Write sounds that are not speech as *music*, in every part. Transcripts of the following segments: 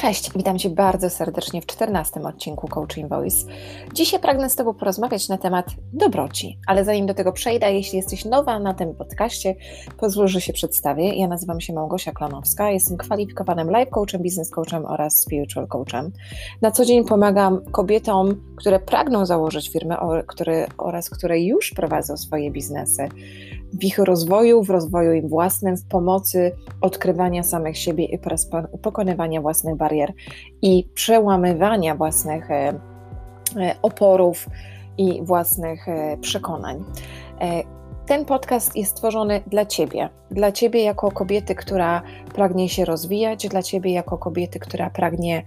Cześć, witam Cię bardzo serdecznie w 14 odcinku Coaching Voice. Dzisiaj pragnę z Tobą porozmawiać na temat dobroci, ale zanim do tego przejdę, jeśli jesteś nowa na tym podcaście, pozwól, że się przedstawię. Ja nazywam się Małgosia Klanowska, jestem kwalifikowanym life coachem, business coachem oraz spiritual coachem. Na co dzień pomagam kobietom, które pragną założyć firmę które, oraz które już prowadzą swoje biznesy w ich rozwoju, w rozwoju im własnym, w pomocy odkrywania samych siebie i pokonywania własnych barier i przełamywania własnych e, e, oporów i własnych e, przekonań. Ten podcast jest stworzony dla Ciebie, dla Ciebie jako kobiety, która pragnie się rozwijać, dla Ciebie jako kobiety, która pragnie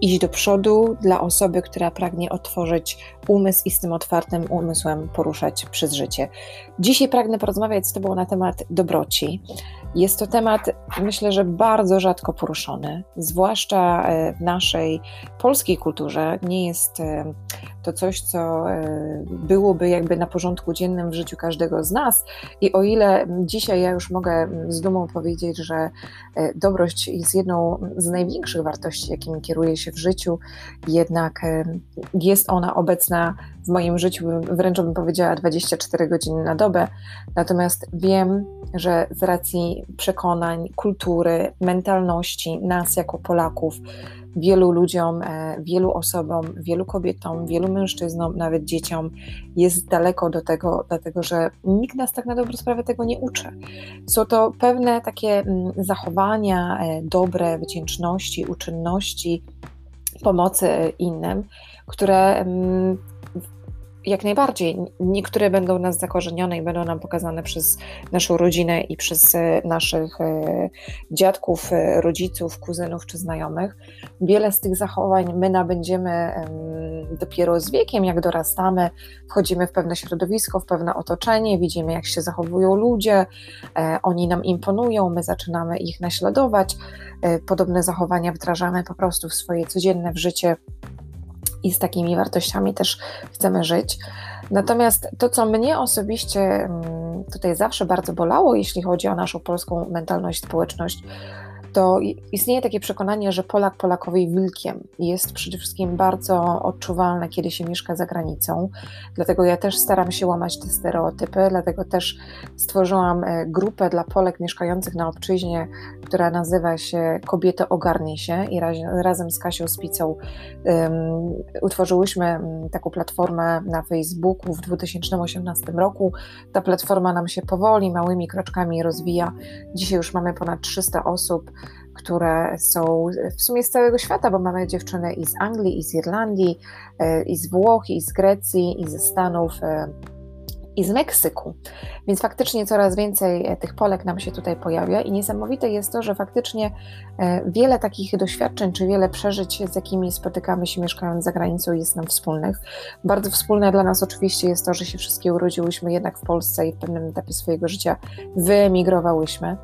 iść do przodu, dla osoby, która pragnie otworzyć umysł i z tym otwartym umysłem poruszać przez życie. Dzisiaj pragnę porozmawiać z Tobą na temat dobroci. Jest to temat, myślę, że bardzo rzadko poruszony, zwłaszcza e, w naszej polskiej kulturze. Nie jest e, to coś, co byłoby jakby na porządku dziennym w życiu każdego z nas. I o ile dzisiaj ja już mogę z dumą powiedzieć, że e, dobrość jest jedną z największych wartości, jakimi kieruję się w życiu, jednak e, jest ona obecna w moim życiu, wręcz bym powiedziała 24 godziny na dobę. Natomiast wiem, że z racji przekonań, kultury, mentalności nas jako Polaków, wielu ludziom, e, wielu osobom, wielu kobietom, wielu mężczyznom, nawet dzieciom jest daleko do tego, dlatego że nikt nas tak na dobrą sprawę tego nie uczy. Są to pewne takie mm, zachowania e, dobre, wdzięczności, uczynności, pomocy innym, które mm, jak najbardziej. Niektóre będą nas zakorzenione i będą nam pokazane przez naszą rodzinę i przez e, naszych e, dziadków, e, rodziców, kuzynów czy znajomych. Wiele z tych zachowań my nabędziemy dopiero z wiekiem, jak dorastamy, wchodzimy w pewne środowisko, w pewne otoczenie, widzimy, jak się zachowują ludzie, oni nam imponują, my zaczynamy ich naśladować. Podobne zachowania wdrażamy po prostu w swoje codzienne w życie i z takimi wartościami też chcemy żyć. Natomiast to, co mnie osobiście mm, tutaj zawsze bardzo bolało, jeśli chodzi o naszą polską mentalność, społeczność, to istnieje takie przekonanie, że Polak Polakowi wilkiem jest przede wszystkim bardzo odczuwalne, kiedy się mieszka za granicą. Dlatego ja też staram się łamać te stereotypy, dlatego też stworzyłam e, grupę dla Polek mieszkających na obczyźnie, która nazywa się Kobiety Ogarnij się i raz, razem z Kasią Spicą um, utworzyłyśmy taką platformę na Facebooku w 2018 roku. Ta platforma nam się powoli, małymi kroczkami rozwija. Dzisiaj już mamy ponad 300 osób które są w sumie z całego świata, bo mamy dziewczyny i z Anglii, i z Irlandii, e, i z Włoch, i z Grecji, i ze Stanów e, i z Meksyku. Więc faktycznie coraz więcej e, tych Polek nam się tutaj pojawia i niesamowite jest to, że faktycznie wiele takich doświadczeń czy wiele przeżyć, z jakimi spotykamy się mieszkając za granicą, jest nam wspólnych. Bardzo wspólne dla nas oczywiście jest to, że się wszystkie urodziłyśmy jednak w Polsce i w pewnym etapie swojego życia wyemigrowałyśmy.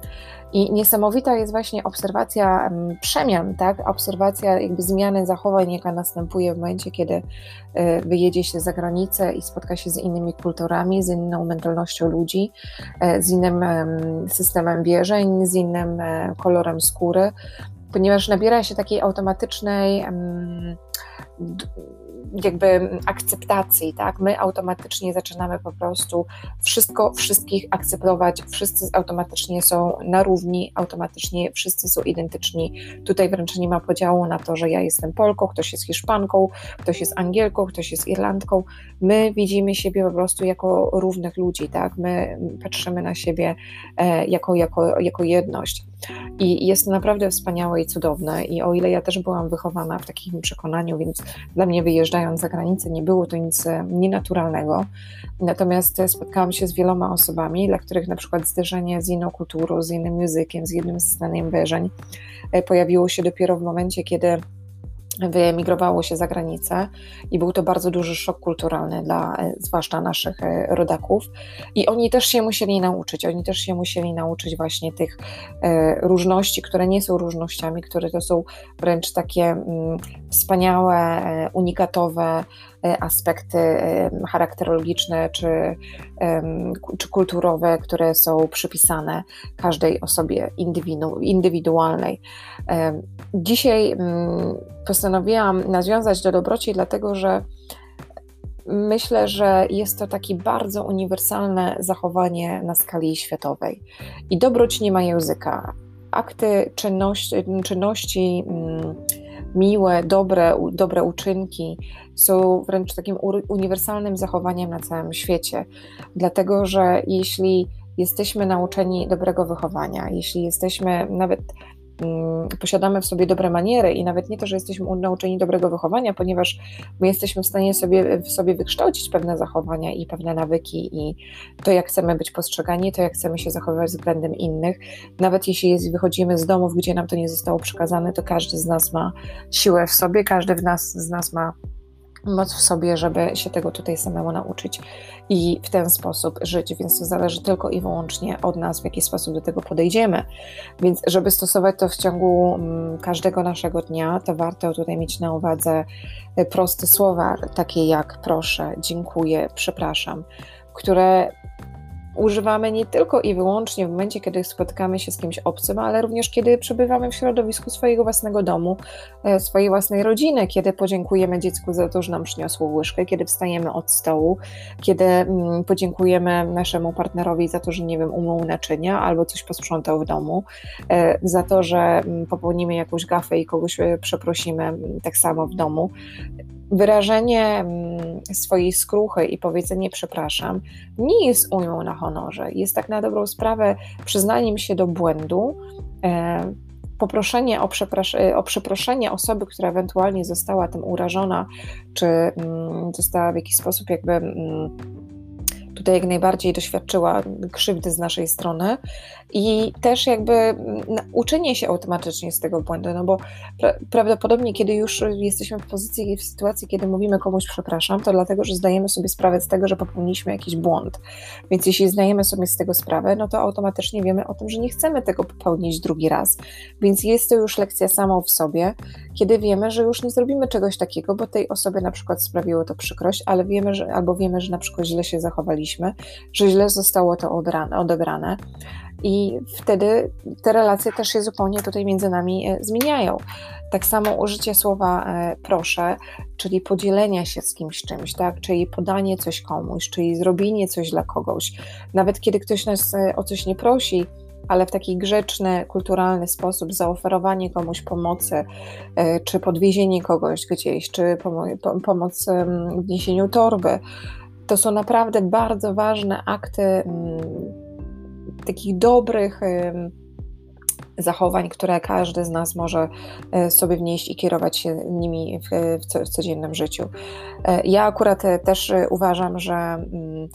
I niesamowita jest właśnie obserwacja mm, przemian, tak? obserwacja jakby zmiany zachowań, jaka następuje w momencie, kiedy e, wyjedzie się za granicę i spotka się z innymi kulturami, z inną mentalnością ludzi, e, z innym systemem wierzeń, z innym e, kolorem skóry, ponieważ nabiera się takiej automatycznej jakby akceptacji, tak? My automatycznie zaczynamy po prostu wszystko, wszystkich akceptować, wszyscy automatycznie są na równi, automatycznie wszyscy są identyczni. Tutaj wręcz nie ma podziału na to, że ja jestem Polką, ktoś jest Hiszpanką, ktoś jest Angielką, ktoś jest Irlandką. My widzimy siebie po prostu jako równych ludzi, tak? My patrzymy na siebie e, jako, jako, jako jedność. I jest naprawdę wspaniałe i cudowne. I o ile ja też byłam wychowana w takim przekonaniu, więc dla mnie wyjeżdżając za granicę nie było to nic e, nienaturalnego. Natomiast spotkałam się z wieloma osobami, dla których na przykład zderzenie z inną kulturą, z innym językiem, z innym systemem wierzeń e, pojawiło się dopiero w momencie, kiedy wyemigrowało się za granicę i był to bardzo duży szok kulturalny dla e, zwłaszcza naszych e, rodaków. I oni też się musieli nauczyć, oni też się musieli nauczyć właśnie tych e, różności, które nie są różnościami, które to są wręcz takie mm, wspaniałe, unikatowe aspekty charakterologiczne czy, czy kulturowe, które są przypisane każdej osobie indywidu, indywidualnej. Dzisiaj mm, postanowiłam nawiązać do dobroci, dlatego że Myślę, że jest to takie bardzo uniwersalne zachowanie na skali światowej. I dobroć nie ma języka. Akty czynności, czynności mm, miłe, dobre, dobre uczynki są wręcz takim uniwersalnym zachowaniem na całym świecie. Dlatego, że jeśli jesteśmy nauczeni dobrego wychowania, jeśli jesteśmy nawet posiadamy w sobie dobre maniery i nawet nie to, że jesteśmy nauczeni dobrego wychowania, ponieważ my jesteśmy w stanie sobie, w sobie wykształcić pewne zachowania i pewne nawyki i to, jak chcemy być postrzegani, to, jak chcemy się zachowywać względem innych. Nawet jeśli jest, wychodzimy z domów, gdzie nam to nie zostało przekazane, to każdy z nas ma siłę w sobie, każdy w nas, z nas ma moc w sobie, żeby się tego tutaj samemu nauczyć i w ten sposób żyć, więc to zależy tylko i wyłącznie od nas, w jaki sposób do tego podejdziemy. Więc, żeby stosować to w ciągu mm, każdego naszego dnia, to warto tutaj mieć na uwadze e, proste słowa, takie jak proszę, dziękuję, przepraszam, które używamy nie tylko i wyłącznie w momencie, kiedy spotykamy się z kimś obcym, ale również kiedy przebywamy w środowisku swojego własnego domu, e, swojej własnej rodziny, kiedy podziękujemy dziecku za to, że nam przyniosło łyżkę, kiedy wstajemy od stołu, kiedy mm, podziękujemy naszemu partnerowi za to, że nie wiem, umył naczynia albo coś posprzątał w domu, e, za to, że mm, popełnimy jakąś gafę i kogoś e, przeprosimy mm, tak samo w domu. Wyrażenie swojej skruchy i powiedzenie przepraszam nie jest unią na honorze. Jest tak na dobrą sprawę przyznaniem się do błędu, e, poproszenie o, o przeproszenie osoby, która ewentualnie została tym urażona, czy mm, została w jakiś sposób jakby mm, tutaj jak najbardziej doświadczyła krzywdy z naszej strony i też jakby uczenie się automatycznie z tego błędu, no bo pra prawdopodobnie kiedy już jesteśmy w pozycji, w sytuacji, kiedy mówimy komuś przepraszam, to dlatego, że zdajemy sobie sprawę z tego, że popełniliśmy jakiś błąd. Więc jeśli zdajemy sobie z tego sprawę, no to automatycznie wiemy o tym, że nie chcemy tego popełnić drugi raz. Więc jest to już lekcja samą w sobie, kiedy wiemy, że już nie zrobimy czegoś takiego, bo tej osobie na przykład sprawiło to przykrość, ale wiemy, że albo wiemy, że na przykład źle się zachowaliśmy, że źle zostało to odebrane. I wtedy te relacje też się zupełnie tutaj między nami e, zmieniają. Tak samo użycie słowa e, proszę, czyli podzielenia się z kimś czymś, tak? czyli podanie coś komuś, czyli zrobienie coś dla kogoś. Nawet kiedy ktoś nas e, o coś nie prosi, ale w taki grzeczny, kulturalny sposób zaoferowanie komuś pomocy, czy podwiezienie kogoś gdzieś, czy pomoc w niesieniu torby, to są naprawdę bardzo ważne akty mm, takich dobrych zachowań, które każdy z nas może e, sobie wnieść i kierować się nimi w, codziennym życiu. E, ja akurat e, też uważam, że mm,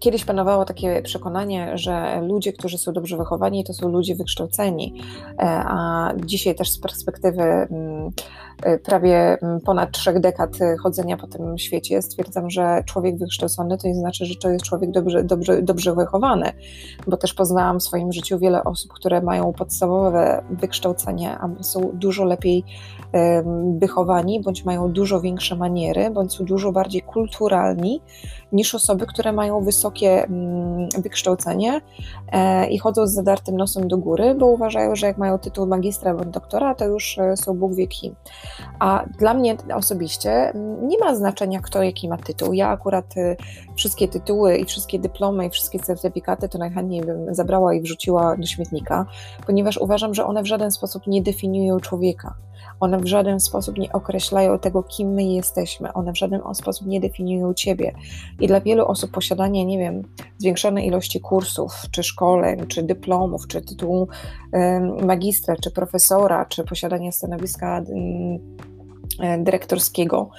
Kiedyś panowało takie przekonanie, że ludzie, którzy są dobrze wychowani, to są ludzie wykształceni, a dzisiaj też z perspektywy mm, prawie mm, ponad trzech dekad chodzenia po tym świecie stwierdzam, że człowiek wykształcony to nie znaczy, że to jest człowiek dobrze, dobrze, dobrze wychowany, bo też poznałam w swoim życiu wiele osób, które mają podstawowe wykształcenie, a są dużo lepiej wychowani, bądź mają dużo większe maniery, bądź są dużo bardziej kulturalni niż osoby, które mają wysokie mm, wykształcenie e, i chodzą z zadartym nosem do góry, bo uważają, że jak mają tytuł magistra bądź doktora, to już e, są Bóg wie kim. A dla mnie osobiście mm, nie ma znaczenia, kto jaki ma tytuł. Ja akurat e, wszystkie tytuły i wszystkie dyplomy i wszystkie certyfikaty to najchętniej bym zabrała i wrzuciła do śmietnika, ponieważ uważam, że one w żaden sposób nie definiują człowieka. One w żaden sposób nie określają tego, kim my jesteśmy. One w żaden sposób nie definiują ciebie. I dla wielu osób posiadanie, nie wiem, zwiększonej ilości kursów, czy szkoleń, czy dyplomów, czy tytułu magistra, czy profesora, czy posiadanie stanowiska dyrektorskiego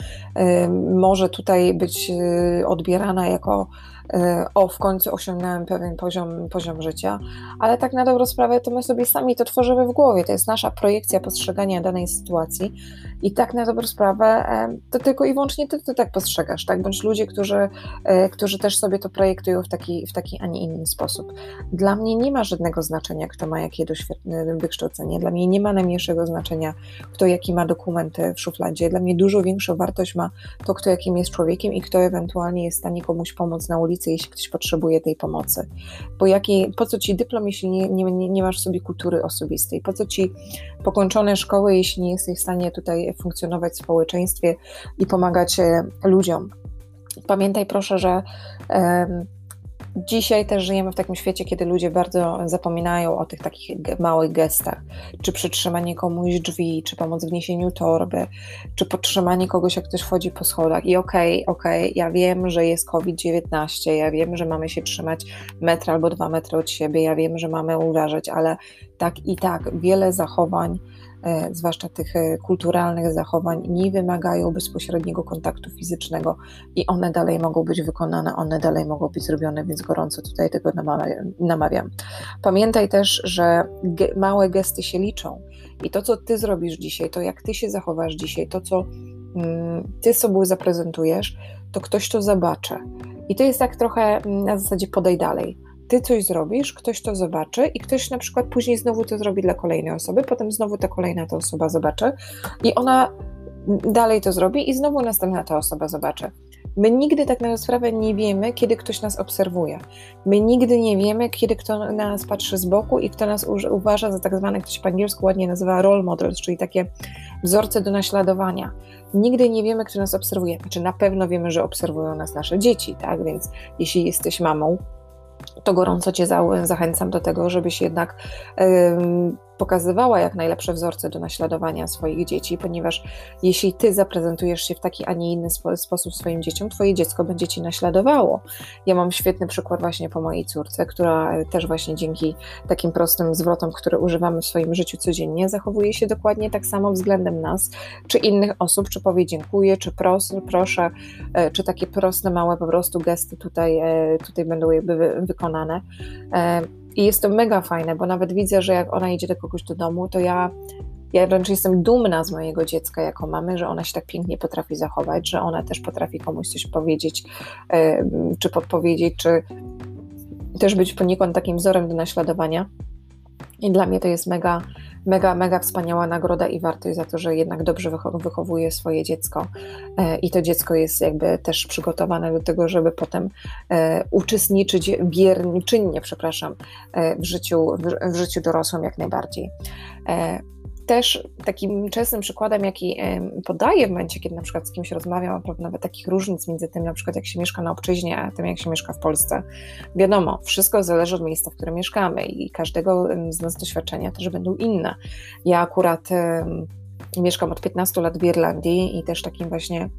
może tutaj być y, odbierana jako o, w końcu osiągnąłem pewien poziom, poziom życia, ale tak na dobrą sprawę to my sobie sami to tworzymy w głowie, to jest nasza projekcja postrzegania danej sytuacji i tak na dobrą sprawę to tylko i wyłącznie ty to tak postrzegasz, tak, bądź ludzie, którzy, którzy też sobie to projektują w taki, w taki, a nie inny sposób. Dla mnie nie ma żadnego znaczenia, kto ma jakie wykształcenie, dla mnie nie ma najmniejszego znaczenia, kto jaki ma dokumenty w szufladzie, dla mnie dużo większą wartość ma to, kto jakim jest człowiekiem i kto ewentualnie jest w stanie komuś pomóc na ulicy, jeśli ktoś potrzebuje tej pomocy. Bo jaki, po co ci dyplom, jeśli nie, nie, nie masz sobie kultury osobistej? Po co ci pokończone szkoły, jeśli nie jesteś w stanie tutaj funkcjonować w społeczeństwie i pomagać e, ludziom? Pamiętaj proszę, że Dzisiaj też żyjemy w takim świecie, kiedy ludzie bardzo zapominają o tych takich małych gestach, czy przytrzymanie komuś drzwi, czy pomoc w niesieniu torby, czy podtrzymanie kogoś, jak ktoś wchodzi po schodach. I okej, okay, okej, okay, ja wiem, że jest COVID-19, ja wiem, że mamy się trzymać metr albo dwa metry od siebie, ja wiem, że mamy uważać, ale tak i tak wiele zachowań zwłaszcza tych e, kulturalnych zachowań, nie wymagają bezpośredniego kontaktu fizycznego i one dalej mogą być wykonane, one dalej mogą być zrobione, więc gorąco tutaj tego namawiam. Pamiętaj też, że małe gesty się liczą i to, co ty zrobisz dzisiaj, to jak ty się zachowasz dzisiaj, to, co mm, ty sobą zaprezentujesz, to ktoś to zobaczy. I to jest tak trochę mm, na zasadzie podaj dalej ty coś zrobisz, ktoś to zobaczy i ktoś na przykład później znowu to zrobi dla kolejnej osoby, potem znowu ta kolejna ta osoba zobaczy i ona dalej to zrobi i znowu następna ta osoba zobaczy. My nigdy tak na sprawę nie wiemy, kiedy ktoś nas obserwuje. My nigdy nie wiemy, kiedy kto na nas patrzy z boku i kto nas uważa za tak zwane, ktoś po angielsku ładnie nazywa role models, czyli takie wzorce do naśladowania. Nigdy nie wiemy, kto nas obserwuje. Znaczy na pewno wiemy, że obserwują nas nasze dzieci, tak? Więc jeśli jesteś mamą, to gorąco Cię zachęcam do tego, żebyś jednak pokazywała jak najlepsze wzorce do naśladowania swoich dzieci, ponieważ jeśli ty zaprezentujesz się w taki, a nie inny spo, sposób swoim dzieciom, twoje dziecko będzie ci naśladowało. Ja mam świetny przykład właśnie po mojej córce, która też właśnie dzięki takim prostym zwrotom, które używamy w swoim życiu codziennie, zachowuje się dokładnie tak samo względem nas, czy innych osób, czy powie dziękuję, czy pros, proszę, e, czy takie proste, małe po prostu gesty tutaj, e, tutaj będą jakby wykonane. E, i jest to mega fajne, bo nawet widzę, że jak ona idzie do kogoś do domu, to ja, ja wręcz jestem dumna z mojego dziecka jako mamy, że ona się tak pięknie potrafi zachować, że ona też potrafi komuś coś powiedzieć, czy podpowiedzieć, czy też być poniekąd takim wzorem do naśladowania. I dla mnie to jest mega, mega, mega wspaniała nagroda i wartość za to, że jednak dobrze wychowuje swoje dziecko. E, i to dziecko jest jakby też przygotowane do tego, żeby potem e, uczestniczyć biernie, czynnie, przepraszam, e, w życiu, w, w życiu dorosłym jak najbardziej też takim częstym przykładem, jaki podaję w momencie, kiedy na przykład z kimś rozmawiam, a propos nawet takich różnic między tym, na przykład jak się mieszka na obczyźnie, a tym, jak się mieszka w Polsce. Wiadomo, wszystko zależy od miejsca, w którym mieszkamy i każdego z nas doświadczenia też będą inne. Ja akurat mieszkam od 15 lat w Irlandii i też takim właśnie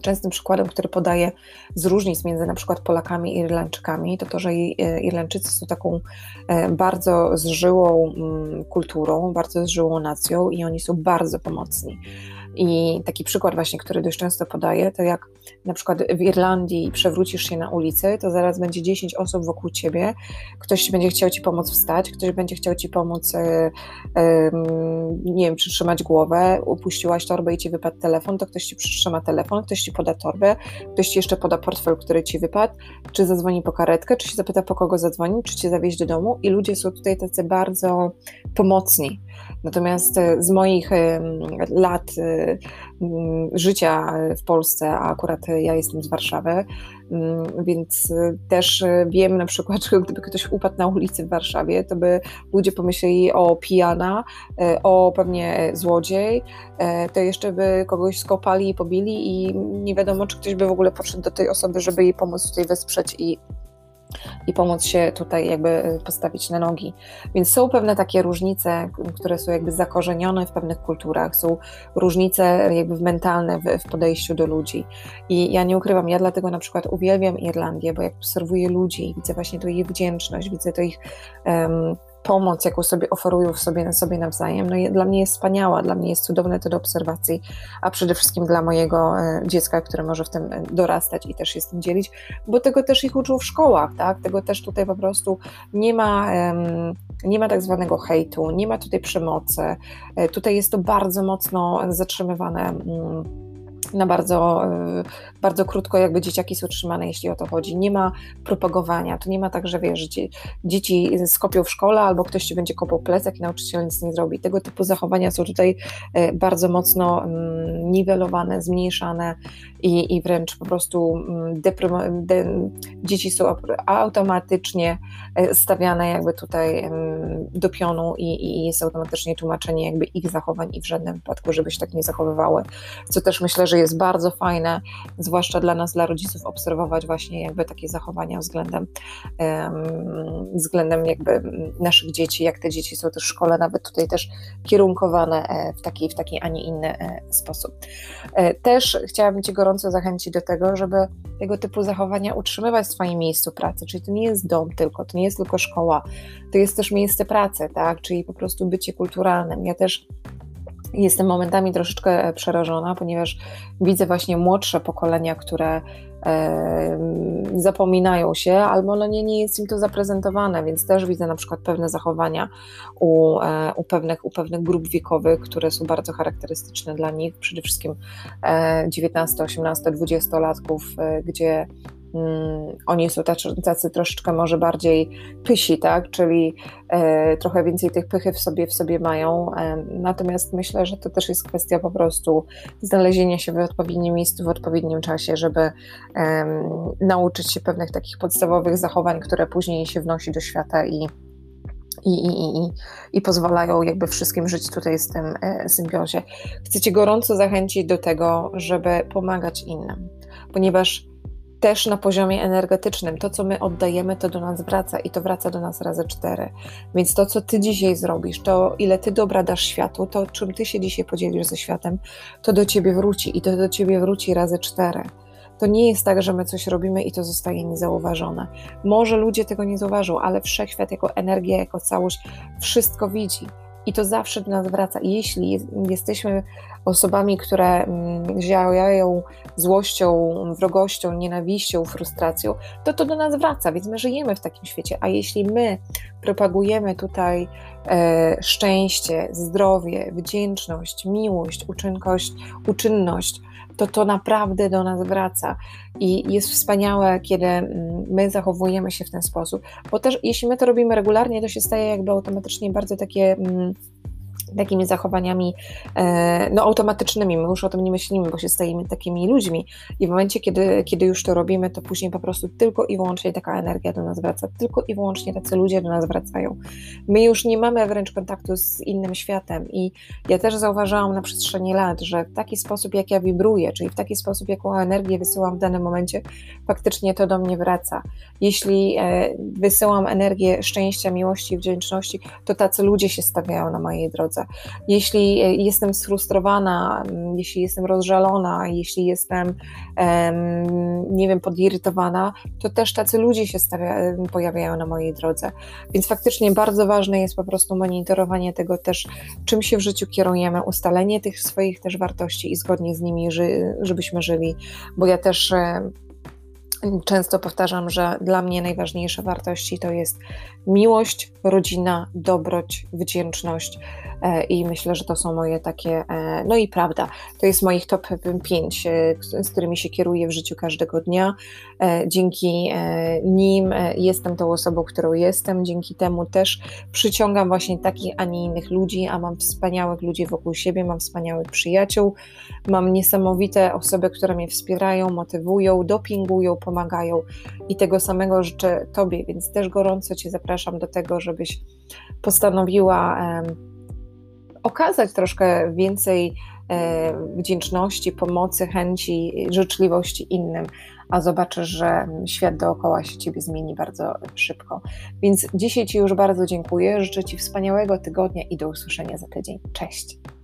częstym przykładem, który podaję z różnic między na przykład Polakami i Irlandczykami, to to, że e, Irlandczycy są taką e, bardzo zżyłą mm, kulturą, bardzo zżyłą nacją i oni są bardzo pomocni. I taki przykład właśnie, który dość często podaję, to jak na przykład w Irlandii przewrócisz się na ulicy, to zaraz będzie 10 osób wokół ciebie, ktoś będzie chciał ci pomóc wstać, ktoś będzie chciał ci pomóc, e, e, nie wiem, przytrzymać głowę, upuściłaś torbę i ci wypadł telefon, to ktoś ci przytrzyma telefon, ktoś ci poda torbę, ktoś ci jeszcze poda portfel, który ci wypadł, czy zadzwoni po karetkę, czy się zapyta po kogo zadzwoni, czy cię zawieźć do domu. I ludzie są tutaj tacy bardzo pomocni. Natomiast e, z moich lat życia w Polsce, a akurat ja jestem z Warszawy, więc też wiem na przykład, że *laughs* gdyby ktoś upadł na ulicy w Warszawie, to by ludzie pomyśleli o pijana, e, o pewnie złodziej, to jeszcze by kogoś skopali i pobili i nie wiadomo, czy ktoś by w ogóle podszedł do tej osoby, żeby jej pomóc tutaj wesprzeć i i pomóc się tutaj jakby y, postawić na nogi. Więc są pewne takie różnice, które są jakby zakorzenione w pewnych kulturach, są różnice jakby mentalne w, w podejściu do ludzi. I ja nie ukrywam, ja dlatego na przykład uwielbiam Irlandię, bo jak obserwuję ludzi, widzę właśnie to ich wdzięczność, widzę to ich um, pomoc, jaką sobie oferują w sobie, sobie nawzajem, no dla mnie jest wspaniała, dla mnie jest cudowne to do obserwacji, a przede wszystkim dla mojego e, dziecka, które może w tym e, dorastać i też się z tym dzielić, bo tego też ich uczą w szkołach, tak? Tego też tutaj po prostu nie ma, nie ma tak zwanego hejtu, nie ma tutaj przemocy. E, tutaj jest to bardzo mocno zatrzymywane mm, na bardzo, e, bardzo krótko jakby dzieciaki są trzymane, jeśli o to chodzi. Nie ma propagowania, to nie ma tak, że wiesz, dzieci skopią w szkole albo ktoś ci będzie kopał plecak i nauczyciel nic nie zrobi. Tego typu zachowania są tutaj e, bardzo mocno mm, niwelowane, zmniejszane i, i wręcz po prostu mm, de, dzieci są automatycznie e, stawiane jakby tutaj do pionu i, i jest automatycznie tłumaczenie jakby ich zachowań i w żadnym wypadku, żeby się tak nie zachowywały, co też myślę, że jest bardzo fajne, zwłaszcza dla nas, dla rodziców, obserwować właśnie jakby takie zachowania względem, względem jakby naszych dzieci, jak te dzieci są też w szkole, nawet tutaj też kierunkowane e, w taki, w taki, a nie inny e, sposób. Też chciałabym Cię gorąco zachęcić do tego, żeby tego typu zachowania utrzymywać w swoim miejscu pracy. Czyli to nie jest dom tylko, to nie jest tylko szkoła, to jest też miejsce pracy, tak? Czyli po prostu bycie kulturalnym. Ja też jestem momentami troszeczkę przerażona, ponieważ widzę właśnie młodsze pokolenia, które zapominają się, albo no nie, nie jest im to zaprezentowane, więc też widzę na przykład pewne zachowania u, e, u, pewnych, u pewnych grup wiekowych, które są bardzo charakterystyczne dla nich, przede wszystkim 19, 18, 20 latków, e, gdzie Mm, oni są tacy, tacy troszeczkę może bardziej pysi, tak? czyli e, trochę więcej tych pychy w sobie, w sobie mają. E, natomiast myślę, że to też jest kwestia po prostu znalezienia się w odpowiednim miejscu, w odpowiednim czasie, żeby e, nauczyć się pewnych takich podstawowych zachowań, które później się wnosi do świata i i, i, i, i pozwalają jakby wszystkim żyć tutaj z tym e, symbiozie. Chcę Cię gorąco zachęcić do tego, żeby pomagać innym, ponieważ też na poziomie energetycznym. To, co my oddajemy, to do nas wraca i to wraca do nas razy cztery. Więc to, co ty dzisiaj zrobisz, to ile ty dobra dasz światu, to czym ty się dzisiaj podzielisz ze światem, to do ciebie wróci i to do ciebie wróci razy cztery. To nie jest tak, że my coś robimy i to zostaje niezauważone. Może ludzie tego nie zauważą, ale wszechświat jako energia, jako całość wszystko widzi i to zawsze do nas wraca. Jeśli jesteśmy osobami, które mm, działają złością, wrogością, nienawiścią, frustracją, to to do nas wraca, więc my żyjemy w takim świecie. A jeśli my propagujemy tutaj e, szczęście, zdrowie, wdzięczność, miłość, uczynność, uczynność, to to naprawdę do nas wraca. I jest wspaniałe, kiedy mm, my zachowujemy się w ten sposób, bo też jeśli my to robimy regularnie, to się staje jakby automatycznie bardzo takie mm, takimi zachowaniami e, no, automatycznymi. My już o tym nie myślimy, bo się stajemy takimi ludźmi. I w momencie, kiedy, kiedy już to robimy, to później po prostu tylko i wyłącznie taka energia do nas wraca, tylko i wyłącznie tacy ludzie do nas wracają. My już nie mamy wręcz kontaktu z innym światem. I ja też zauważyłam na przestrzeni lat, że w taki sposób, jak ja wibruję, czyli w taki sposób, jaką energię wysyłam w danym momencie, faktycznie to do mnie wraca. Jeśli e, wysyłam energię szczęścia, miłości, wdzięczności, to tacy ludzie się stawiają na mojej drodze. Jeśli e, jestem sfrustrowana, jeśli jestem rozżalona, jeśli jestem, nie wiem, podirytowana, to też tacy ludzie się stawia, pojawiają na mojej drodze. Więc faktycznie bardzo ważne jest po prostu monitorowanie tego też, czym się w życiu kierujemy, ustalenie tych swoich też wartości i zgodnie z nimi, żebyśmy żyli, bo ja też Często powtarzam, że dla mnie najważniejsze wartości to jest miłość, rodzina, dobroć, wdzięczność e, i myślę, że to są moje takie, e, no i prawda, to jest moich top 5, e, z którymi się kieruję w życiu każdego dnia. Dzięki nim jestem tą osobą, którą jestem, dzięki temu też przyciągam właśnie takich, a nie innych ludzi, a mam wspaniałych ludzi wokół siebie, mam wspaniałych przyjaciół, mam niesamowite osoby, które mnie wspierają, motywują, dopingują, pomagają i tego samego życzę Tobie, więc też gorąco Cię zapraszam do tego, żebyś postanowiła okazać troszkę więcej e, wdzięczności, pomocy, chęci, życzliwości innym, a zobaczysz, że świat dookoła się Ciebie zmieni bardzo szybko. Więc dzisiaj Ci już bardzo dziękuję, życzę Ci wspaniałego tygodnia i do usłyszenia za tydzień. Cześć!